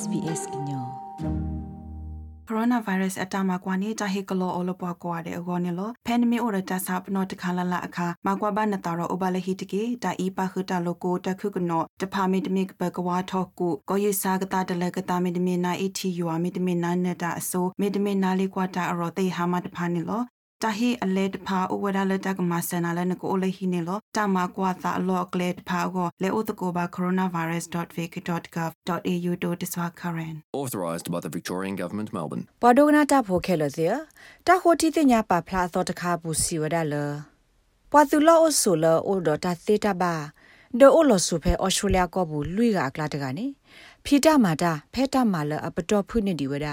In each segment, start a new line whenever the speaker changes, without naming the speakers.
SBS ညော
ကိုရိုနာဗိုင်းရပ်စ်အတားမှာကွာနေတာဟေကလောအလပွားကွာတဲ့အကောနေလောဖန်နမီအိုရတာစာပနောတခါလလအခါမကွာဘာနတာရောအဘလဟီတကေတာအီပါခတာလိုကိုတခုကနောတဖာမီတမီဘကဝါထောကူကိုယေစာကတာတလကတာမီတမီနာအီတီယူအမီတမီနာနတာအစိုးမီတမီနာလေးကွာတာအရောတေဟာမတဖာနေလော တာဟီအလေတဖာဥဝဒလတကမဆနာလနကိုလေဟီနေလောတာမကွာသာအလောကလေတဖာကိုလေဥတကိုဘာ coronavirus.vic.gov.au တို့တဆွာ current
authorised by the Victorian Government Melbourne
ပဒုကနာတာဖိုခဲလစီတာခိုတီတင်ညာပါဖလာသောတခါပူစီဝဒါလပွာသူလောအဆူလောအိုဒတာသေတာဘာ ဒိုအိုလောဆူဖဲအော်စတြေးလျကောဘူးလွိကအကလာတကနေဖီတာမာတာဖဲတာမာလအပတော်ဖုန်ဒီဝဒ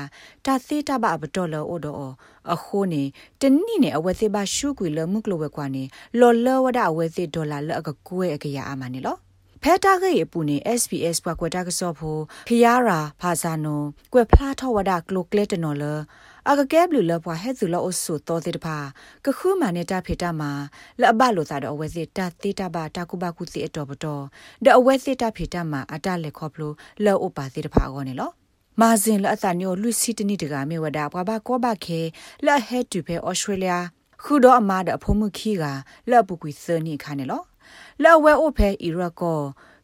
တာသေးတာဘအပတော်လောအိုတော့အခုနေတနိနေအဝဲသေးပါရှုကွေလမှုကလဝဲကွာနေလော်လောဝဒအဝဲသေးဒေါ်လာလအကကွဲအကရအာမနေလောဖဲတာခေပူနေ SPS ဘကွက်တာကစောဖို့ဖီယာရာဖာဇာနိုကွယ်ဖလားထောဝဒကလိုကလက်တနော်လ အကကဲဘလူလပွားဟဲဇူလောအဆူတော်တဲ့တပါကခုမနေတာဖေတာမှာလအဘလိုသာတော့အဝဲစစ်တသေးတာပါတာကုဘကုစီအတော်ပတော်ဒအဝဲစစ်တာဖေတာမှာအတလက်ခေါပလိုလောဥပါသေးတပါအောနေလောမာဇင်လအသညိုလူစီတနီတကမေဝဒါဘွားဘကောဘခဲလဟဲတူဖေဩစတြေးလျခုတော့အမားဒအဖုံမှုခီကလော့ပူကွီစနီခါနေလောလောဝဲအိုဖေအီရကော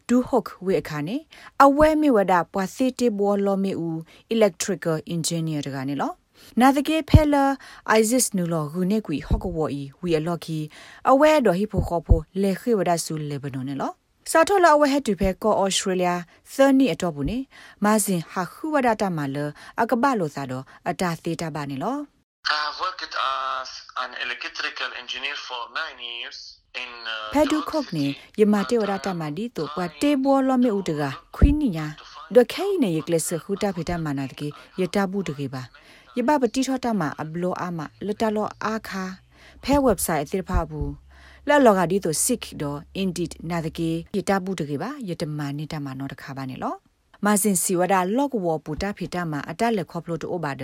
ဒူဟုတ်ဝေအခါနေအဝဲမေဝဒါပွာစီတီဘောလောမေဦး electrical engineer တကနေလော နာဒကေဖဲလာအိုက်ဇစ်နူလောဂုနေကွီဟော့ကဝီဝီအလော်ကီအဝဲတော်ဟိဖိုခေါ်ဖိုလေခိဝဒါဆူလေဘနိုနေလောစာထောလာဝဲဟက်တူဖဲကောဩစတြေးလျသနီအတော့ဘူးနေမာဇင်ဟာခုဝဒတာမလအကဘလိုသာတော့အတာသေးတာပါနေလော
I've worked as an electrical engineer for 9 years
ဖဲဒုခုတ်နေယမတေဝရတမဒီတိုပွားတေဘောလမေဥတကခွိနိညာဒခဲနေယကလစခုတာဖေတာမနာတကေယတဘူးတကေပါ ယဘပတိထောတမအဘလောအာမလတလောအာခါဖဲ website အတိဖဘူးလာလောကဒီတို sick တော့ indeed နာတကေယတဘူးတကေပါယတမနိတမနောတခါပါနေလောမာစင်စီဝဒလော့ကဝပူတာဖီတာမှာအတက်လက်ခေါပလို့တိုဘာဒ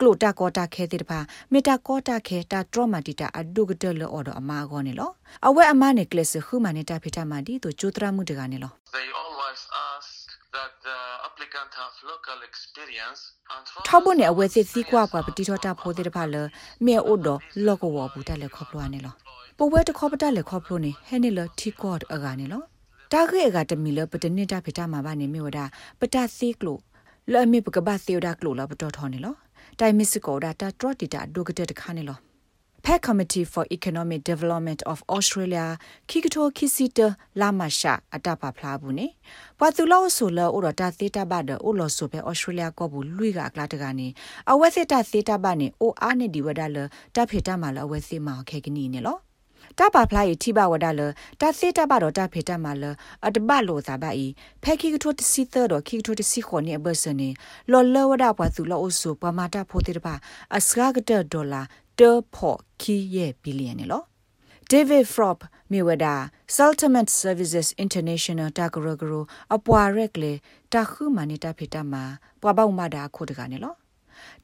ကလိုတာကောတာခဲတဲ့တဖာမေတာကောတာခဲတာထရမတီတာအဒုကတလောအော်ဒအမာကောနေလောအဝဲအမနေကလစ်ခုမနေတာဖီတာမှာဒီတိုချိုတရမှုတကနေလော
They always ask that the applicant have local experience and
ထောက်ဖို့နေအဝဲစစ်စီကွာကွာပတိထောတာဖိုးတဲ့တဖာလမေအိုဒလော့ကဝပူတာလက်ခေါပလို့နေလောပဝဲတခေါပတာလက်ခေါပလို့နေဟဲနေလတီကော့အကနေလောတာခေကတမီလပတနေတာဖေတာမှာပါနေမြေဝဒပတစီကလိုလော်မီပကဘာစီယဒါကလိုလာပတော်ထော်နေလောတိုင်မစ်ကိုဒါတာထရတီတာဒုကတဲ့တခါနေလော Pet Committee for Economic Development of Australia ခိကတိုခိစီတလာမရှာအတပါဖလားဘူးနေပွာသူလောဆိုလောဥရတာသေတာဘဒအိုလောဆိုပဲ Australia ကောဘူးလွိကအကလာတကနေအဝဲစစ်တာသေတာဘနေအိုအားနေဒီဝဒါလတဖေတာမလအဝဲစစ်မခဲကနီနေလောတပါဖလိုက်ထိပါဝဒါလတသေတပါတော့တဖေတမလအတဘလိုသာပါဤဖဲခိကထိုတစီသတော့ခိကထိုတစီခေါနေဘဆနေလော်လောဝဒါပွားသူလောအဆူပမာတာဖိုတေတပါအစကာကတဒေါ်လာ တေဖို့ခီရဲ့ဘီလီယံနေလော David Frop မြေဝဒ Settlement Services International တာဂရဂရအပွားရက်လေတခုမနေတာဖေတမှာပွားပေါမတာခိုတကနေလော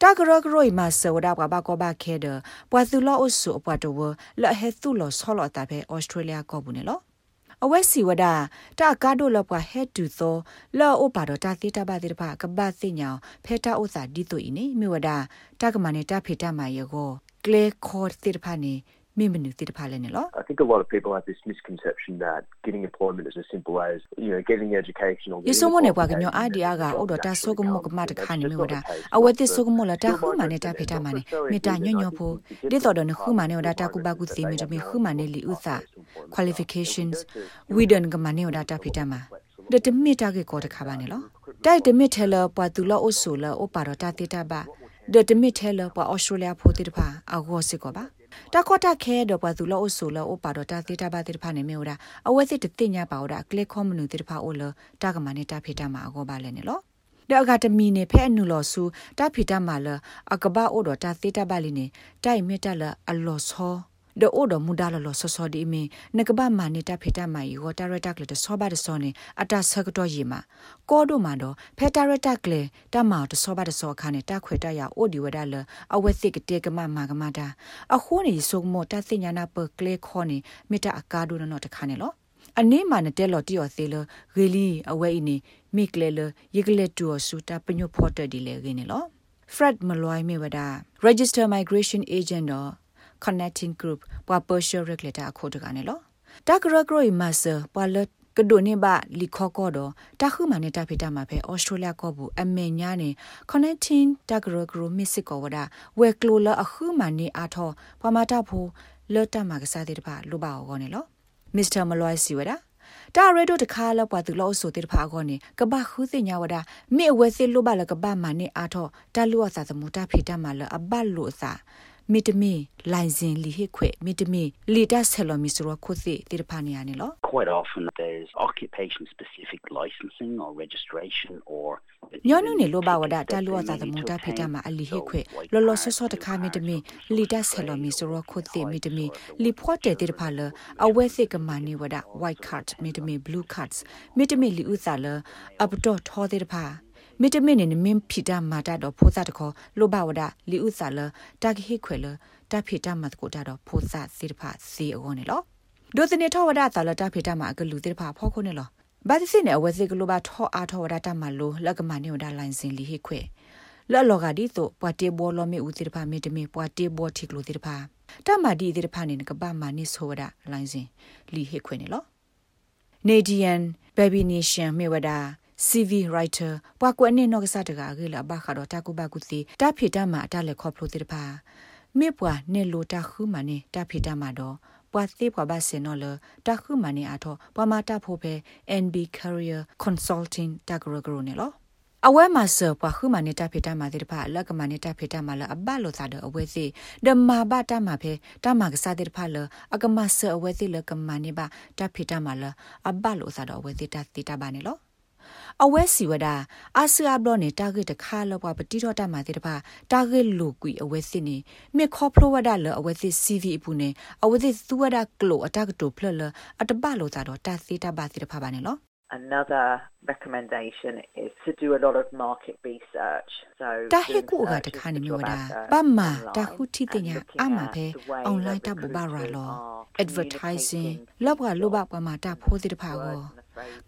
တာဂရဂရိုမဆဝဒဘဘကဘခဲဒပွာသူလောအဆုအပွားတော်လဟဲသူလောဆောလတာပဲဩစတြေးလျကောဘူးနေလောအဝဲစီဝဒတာကာဒိုလပွားဟဲတူသောလောအိုပါတော့တာသေးတာပါသေးတပါကပတ်စညောင်ဖဲတာဥစာဒီတိုဤနေမြဝဒတာကမနေတာဖေတာမယေကို ကလေခေါ်တိတဖာနေမိမနုတိတဖာလဲနေလော
I think a lot of people have this misconception that getting employment is as simple as you know getting education or
ယစုမနေကွာကညောအာဒီအာကအော်ဒတာဆုကမကမတခါနေမဝဒအဝဲတိဆုကမလတာခုမနေတာဖေတာမနေမေတာညညဖို့ဒီတော်တော်နခုမနေဝဒတာကုဘကုစီမီတမီခုမနေလီဥစာ qualifications we don't ကမနေဝဒတာဖေတာမဒတမီတာကေကောတခါပါနေလော တိုက်တမီထဲလပွာသူလောအဆူလောအပါတော့တာတေတာပါဒတမီထဲလပွာဩစတြေးလျဖိုတိတဖာအဂောစစ်ကောပါတာခေါတာခဲတော့ပွာသူလောအဆူလောအပါတော့တာတေတာပါတေတဖာနေမေဝဒအဝဲစစ်တတိညာပါဝဒကလစ်ခေါမနူတေတဖာအိုလတာကမနေတာဖေတာမှာအဂောပါလဲနေလောဒါအကတမီနေဖဲအနုလောဆူတာဖီတာမာလအကဘာအိုဒတာသေတာပါလီနေတိုင်မီတာလအလောဆော ဒိုဒမူဒါလလဆဆဒီမီနကဘာမာနေတာဖေတာမာယီဟောတာရတာကလေတဆောဘာတဆောနေအတာဆကတော့ယီမာကောဒိုမာတော့ဖဲတာရတာကလေတမာတဆောဘာတဆောခါနေတာခွေတရအိုဒီဝဒါလအဝဲစစ်ကတေကမမာကမာတာအခုနေစုံမောတသိညာနာပကလေခေါနေမီတာအကာဒိုနော်တခါနေလောအနေမှာနဲ့တဲလော်တီယော်သေးလဂေလီအဝဲအင်းနေမိကလေလယေကလေတူဆူတာပညိုဖော်တဒီလေရင်းနော် Fred Malloy me wada Register Migration Agent or Connecting Group ပွာ Persia Regulator အခုတကနေလောတာဂရဂရိုမဆာပွာလတ်ကဒိုနေဘလီခေါကောတော့တာခုမနေတာဖိတာမှာပဲဩစတြေးလျကောဘူးအမေညာနေ connecting တာဂရဂရိုမစ်စစ်ကောဝဒဝဲကလိုလာအခုမနေအားထောပမာတာဖိုလော်တမကစားတဲ့တပါလိုပါအောကောနေလောမစ္စတာမလွိုင်းစီဝဒါတာရဲတို့တခါလောက်ပွားသူလို့ဆိုတဲ့ဖာကောနေကဘာခူးစညာဝဒမေဝဲစစ်လို့ပါလကဘာမနေအားထောတလူအစာသမူတာဖိတာမှာလအဘတ်လို့စာ မီတမီလိုင်စင်လီဟိခွေမီတမီလီတာဆယ်လိုမီဆိုရခုစီတိရဖာနီယာနေလော
Quite often there's occupation specific licensing or registration or
ညောနုနေလိုပါဝဒတာလောသာသမုတာဖိတာမှာအလီဟိခွေလောလောဆောဆောတခါမီတမီလီတာဆယ်လိုမီဆိုရခုစီမီတမီလီဖော့တဲ့တိရဖာလအဝဲစစ်ကမနီဝဒ white card မီတမီ blue cards မီတမီလီဥစာလအပတော့ထောတဲ့တဖာ မီတမင်နေမင်းဖီတာမာတာတော့ဖိုးစားတခေါ်လိုဘဝဒလီဥစာလတာဂဟိခွေလတာဖီတာမတ်ကိုတာတော့ဖိုးစားစီတဖာစီအောနေလောဒိုစနေထောဝဒသာလတာဖီတာမအကလူတိတဖာဖောခုနေလောဘာတိစနေအဝဲစီကလိုဘာထောအားထောဝဒတာမလိုလက်ကမနေဝဒလိုင်းစင်လီဟိခွေလော်လော်ကဒီတော့ပွားတေဘောလောမေဦးတိတဖာမီတမီပွားတေဘောထိကလိုတိတဖာတမဒီတိတဖာနေကပမာနိဆိုဝဒလိုင်းစင်လီဟိခွေနေလော Nadian Baby Nation မေဝဒါ CV writer ပွားကွနဲ့နော့ကစားတကားကလေးဘာခါတော့တာကုဘကုစီတာဖီတာမှာတာလက်ခေါပလိုတိတပါမေပွားနဲ့လိုတာခုမနဲ့တာဖီတာမှာတော့ပွားသေးပွားပါစင်နော်လတာခုမနဲ့အထောပွားမတာဖို့ပဲ NB Career Consulting တာဂရဂရနဲ့လောအဝဲမှာဆပွားခုမနဲ့တာဖီတာမှာတိတပါလက်ကမနဲ့တာဖီတာမှာလအဘလို့သာတော့အဝဲစီဒမဘာတာမှာပဲတာမှာကစားတိတပါလအကမဆအဝဲစီလကမနဲ့ပါတာဖီတာမှာလအဘလို့သာတော့အဝဲစီတာတိတာပါနဲ့လော အဝဲစီဝဒအာဆီယာဘလောနေတာဂက်တခါလောပပတိတော့တမှာတဲ့တပါတာဂက်လူကွီအဝဲစီနေမေခေါဖလိုဝဒလအဝဲစီ CV အပူနေအဝဲစီသူဝဒကလိုအတကတိုဖလလအတပလိုတာတော့တာစီတပါစီတဖပါနေလော
Another recommendation is to do a lot of market research. So
တာဟေကူကတခါနေမျိုးဒါပမ္မာတာခုတီတညာအမဖဲ online တဘဘရာလော advertising လောဘကလောဘပမာတာဖိုးတိတဖာကို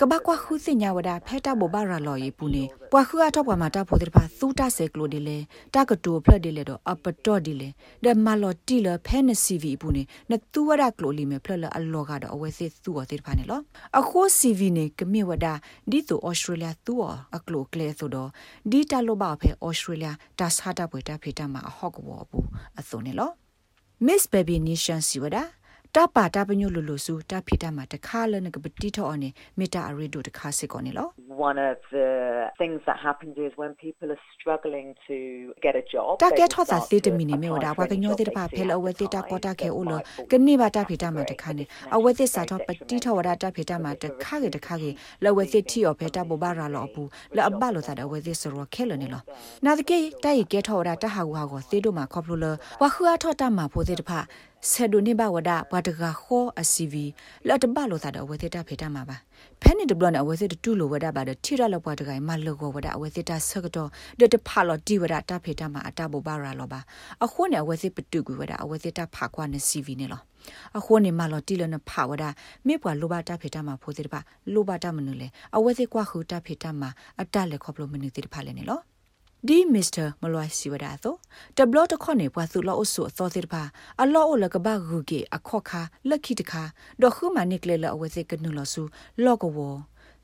ကဘကွာခုစညာဝဒဖဲတာဘောဘာရာလော်ယေပူနေပွာခုအထောက်ပွားမှာတာဖိုတဲ့ဖာသူတာဆဲကလိုဒီလေတာကတိုဖလက်ဒီလေတော့အပတော့ဒီလေဒမလော်တီလဖဲနစီဗီပူနေနသူဝဒကလိုလီမေဖလက်လအလောကတော့အဝဲစစ်သူော်တဲ့ဖာနေလောအခုစီဗီနေကမြေဝဒဒီတူဩစတြေးလျသူော်အကလိုကလေဆိုတော့ဒီတာလိုပါဖဲဩစတြေးလျတာဆာတာပွေတာဖေတာမှာအဟော့ကဘောဘူးအစုံနေလော Miss Baby Nation Siwada တပါတပညုလူလူစုတဖိတမှာတခါလနကပတိထောအနေမေတာအရီဒိုတခါစစ်ကောနေလော
One of the things that happens is when people are struggling to get a job
တကက်ထောသာစစ်တမီနေမေဝဒါဘကညောတဲ့တပါဖဲလအဝဲတိတာကောတာခဲအိုလကနေပါတဖိတမှာတခါနေအဝဲတိစာထောပတိထောဝဒတဖိတမှာတခါကေတခါကေလဝဲစစ်တီော်ဖဲတဘောဘာရာလောဘူးလအဘလောသာအဝဲတိစရောခဲလနေလောနာတကေတိုက်ကဲထောဝဒတဟာကူဟာကိုသေတို့မှာခေါပလိုလဝခူအထောတမှာဖိုတဲ့တဖ ဆဒိုနေဘဝဒဘတ်ကခောအစီဗီလတ်ဘလို့သာတော့ဝေသတာဖေတာမှာပါဖဲနေဒဘလနအဝေသတူလိုဝဒပါတော့ထိရလဘွားတကိုင်မလောကောဝဒအဝေသတာဆကတော့ဒတဖလောဒီဝဒတာဖေတာမှာအတဘဘာရာလောပါအခုနဲ့အဝေသပတူကွေဝဒအဝေသတာဖကွာနေစီဗီနေလောအခုနေမလောတီလနဖဝဒမေပွာလိုဘာတာဖေတာမှာဖိုးတဲ့ပါလိုဘာတာမနုလေအဝေသကွာခူတာဖေတာမှာအတလက်ခေါပလိုမနုတဲ့ဖာလေနေလော ဒီမစ္စတာမလွိုင်စီဝဒါသောတဘလတခွနေပွားစုလောအဆုအသောတိပါအလောအလကဘာဂူကေအခော့ခါလက်ခိတခါဒေါခုမနိကလေလအဝစေကနုလဆုလောကဝ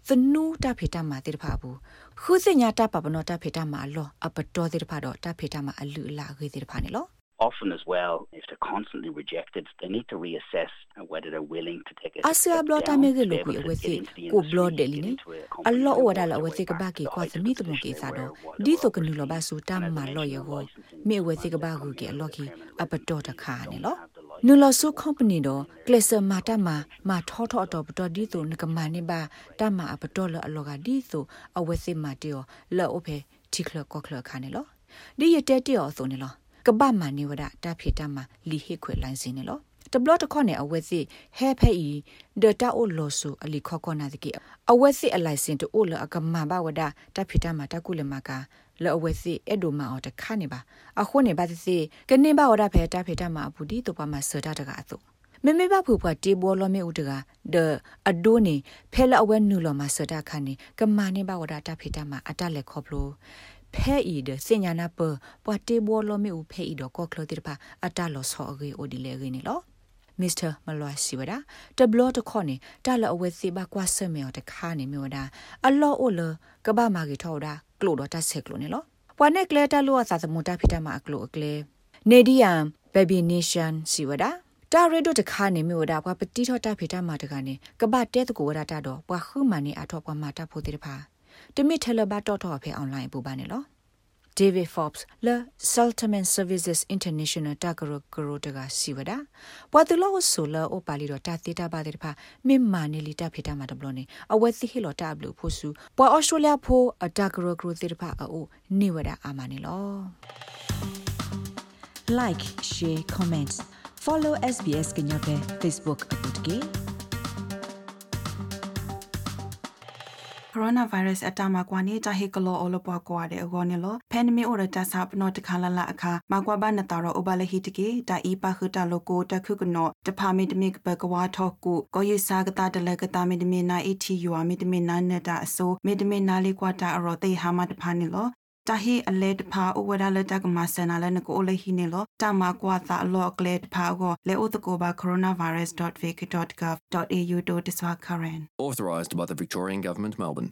သနူတာဖေတာမာတိတဖာဘူးခုစညာတာပပနောတာဖေတာမာလောအပတော်တိတဖာတော့တာဖေတာမာအလူအလာခေတိတဖာနေလော
often as well if they're constantly rejected they need to reassess whether they're willing to take it
asia blota me ge lo ku we se ko blot de li ni allo o da la we se ka ba ke kwa smi to mo ke sa do di so knu lo ba su ta ma lo ye go me we se ka ba ku ke allo ki apato ta kha ne lo နူလဆု company တော့ကလစမာတမမာထောထောတော့ပတော်ဒီဆိုနကမနေပါတမအပတော်လအလောကဒီဆိုအဝဲစစ်မာတေောလော့အဖေတီကလကောကလခါနေလောဒီရတဲ့တေောဆိုနေလော ကပမနိဝဒတာဖေတမလီဟိခွေလိုင်းစင်းနေလောတဘလတခေါနဲ့အဝဲစီဟဲဖဲဤဒတာအိုလိုဆူအလီခေါခေါနာတကီအဝဲစီအလိုက်စင်တူအိုလအကမဘဝဒတဖိတမတကုလမကာလောဝဲစီအဲ့ဒိုမာအော်တခါနေပါအခုနေပါစီကနေပါဝဒဖဲတဖိတမအပူဒီတူပါမဆတာတကအစုမေမေဘဖူပွားတေဘောလမေဥတကဒအဒိုနေဖဲလအဝဲနူလမစတာခနေကမာနေဘဝဒတာဖေတာမှာအတလက်ခေါပလို ဖဲဤဒစညာနာပပွားတေဘောလမေဥဖဲဤတော့ကောကလတိတပါအတလောဆောအဂေအိုဒီလေဂေနေလောမစ္စတာမလွာစီဝဒတဘလတခေါနေတလအဝဲစီဘကွာဆမေော်တခါနေမြောဒါအလောအိုလကဘာမာဂီထောဒါကလိုတော့တဆက်ကလိုနေလောပွားနေကလေတလောသာသမုတာဖိတမှာအကလိုအကလေနေဒီယမ်ဘေဘီနေရှန်စီဝဒါတာရဒိုတခါနေမြောဒါပွားပတိထောတာဖိတမှာတကနေကဘာတဲတကိုဝဒတာတော့ပွားခုမနေအထောပွားမှာတဖို့တိတဖာ တမိထလဘတ်တော့တော့ဖေအွန်လိုင်းပူပါနေလော David Forbes le Saltman Services International Takaro Karo daga siwada pwatulo so la o pali ro ta tita ba de pha mimma ne li ta phita ma dblo ne awe thi hi lo ta blu pho su pwa Australia pho Takaro Karo de pha a o ni wada amane lo
like share comment follow SBS kenya pe facebook akut ke
coronavirus အတားမှာကွာနေတာဟေကလောအလပွားကွာတဲ့အကောနေလောဖန်နမီအိုရတဆပ်နောတခါလလအခါမကွာဘာနတာရောအဘလဟီတကေတာအီပါခတာလိုကိုတခုကနောတဖာမီတမီကပကဝါထောက်ကူကိုယူစာကတာတလကတာမီတမီနာအီတီယူအမီတမီနာနတာအစိုးမီတမီနာလေးကွာတာအရောတေဟာမတဖာနေလောတာဟီအလေတဖာအဝဒလတကမဆနာလနကိုလေဟီနေလောတာမကွာသာအလောကလေတဖာကိုလေဥတကိုဘာ coronavirus.vic.gov.au တို့တဆွာ current
Authorised by the Victorian Government, Melbourne.